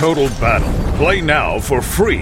Total Battle. Play now for free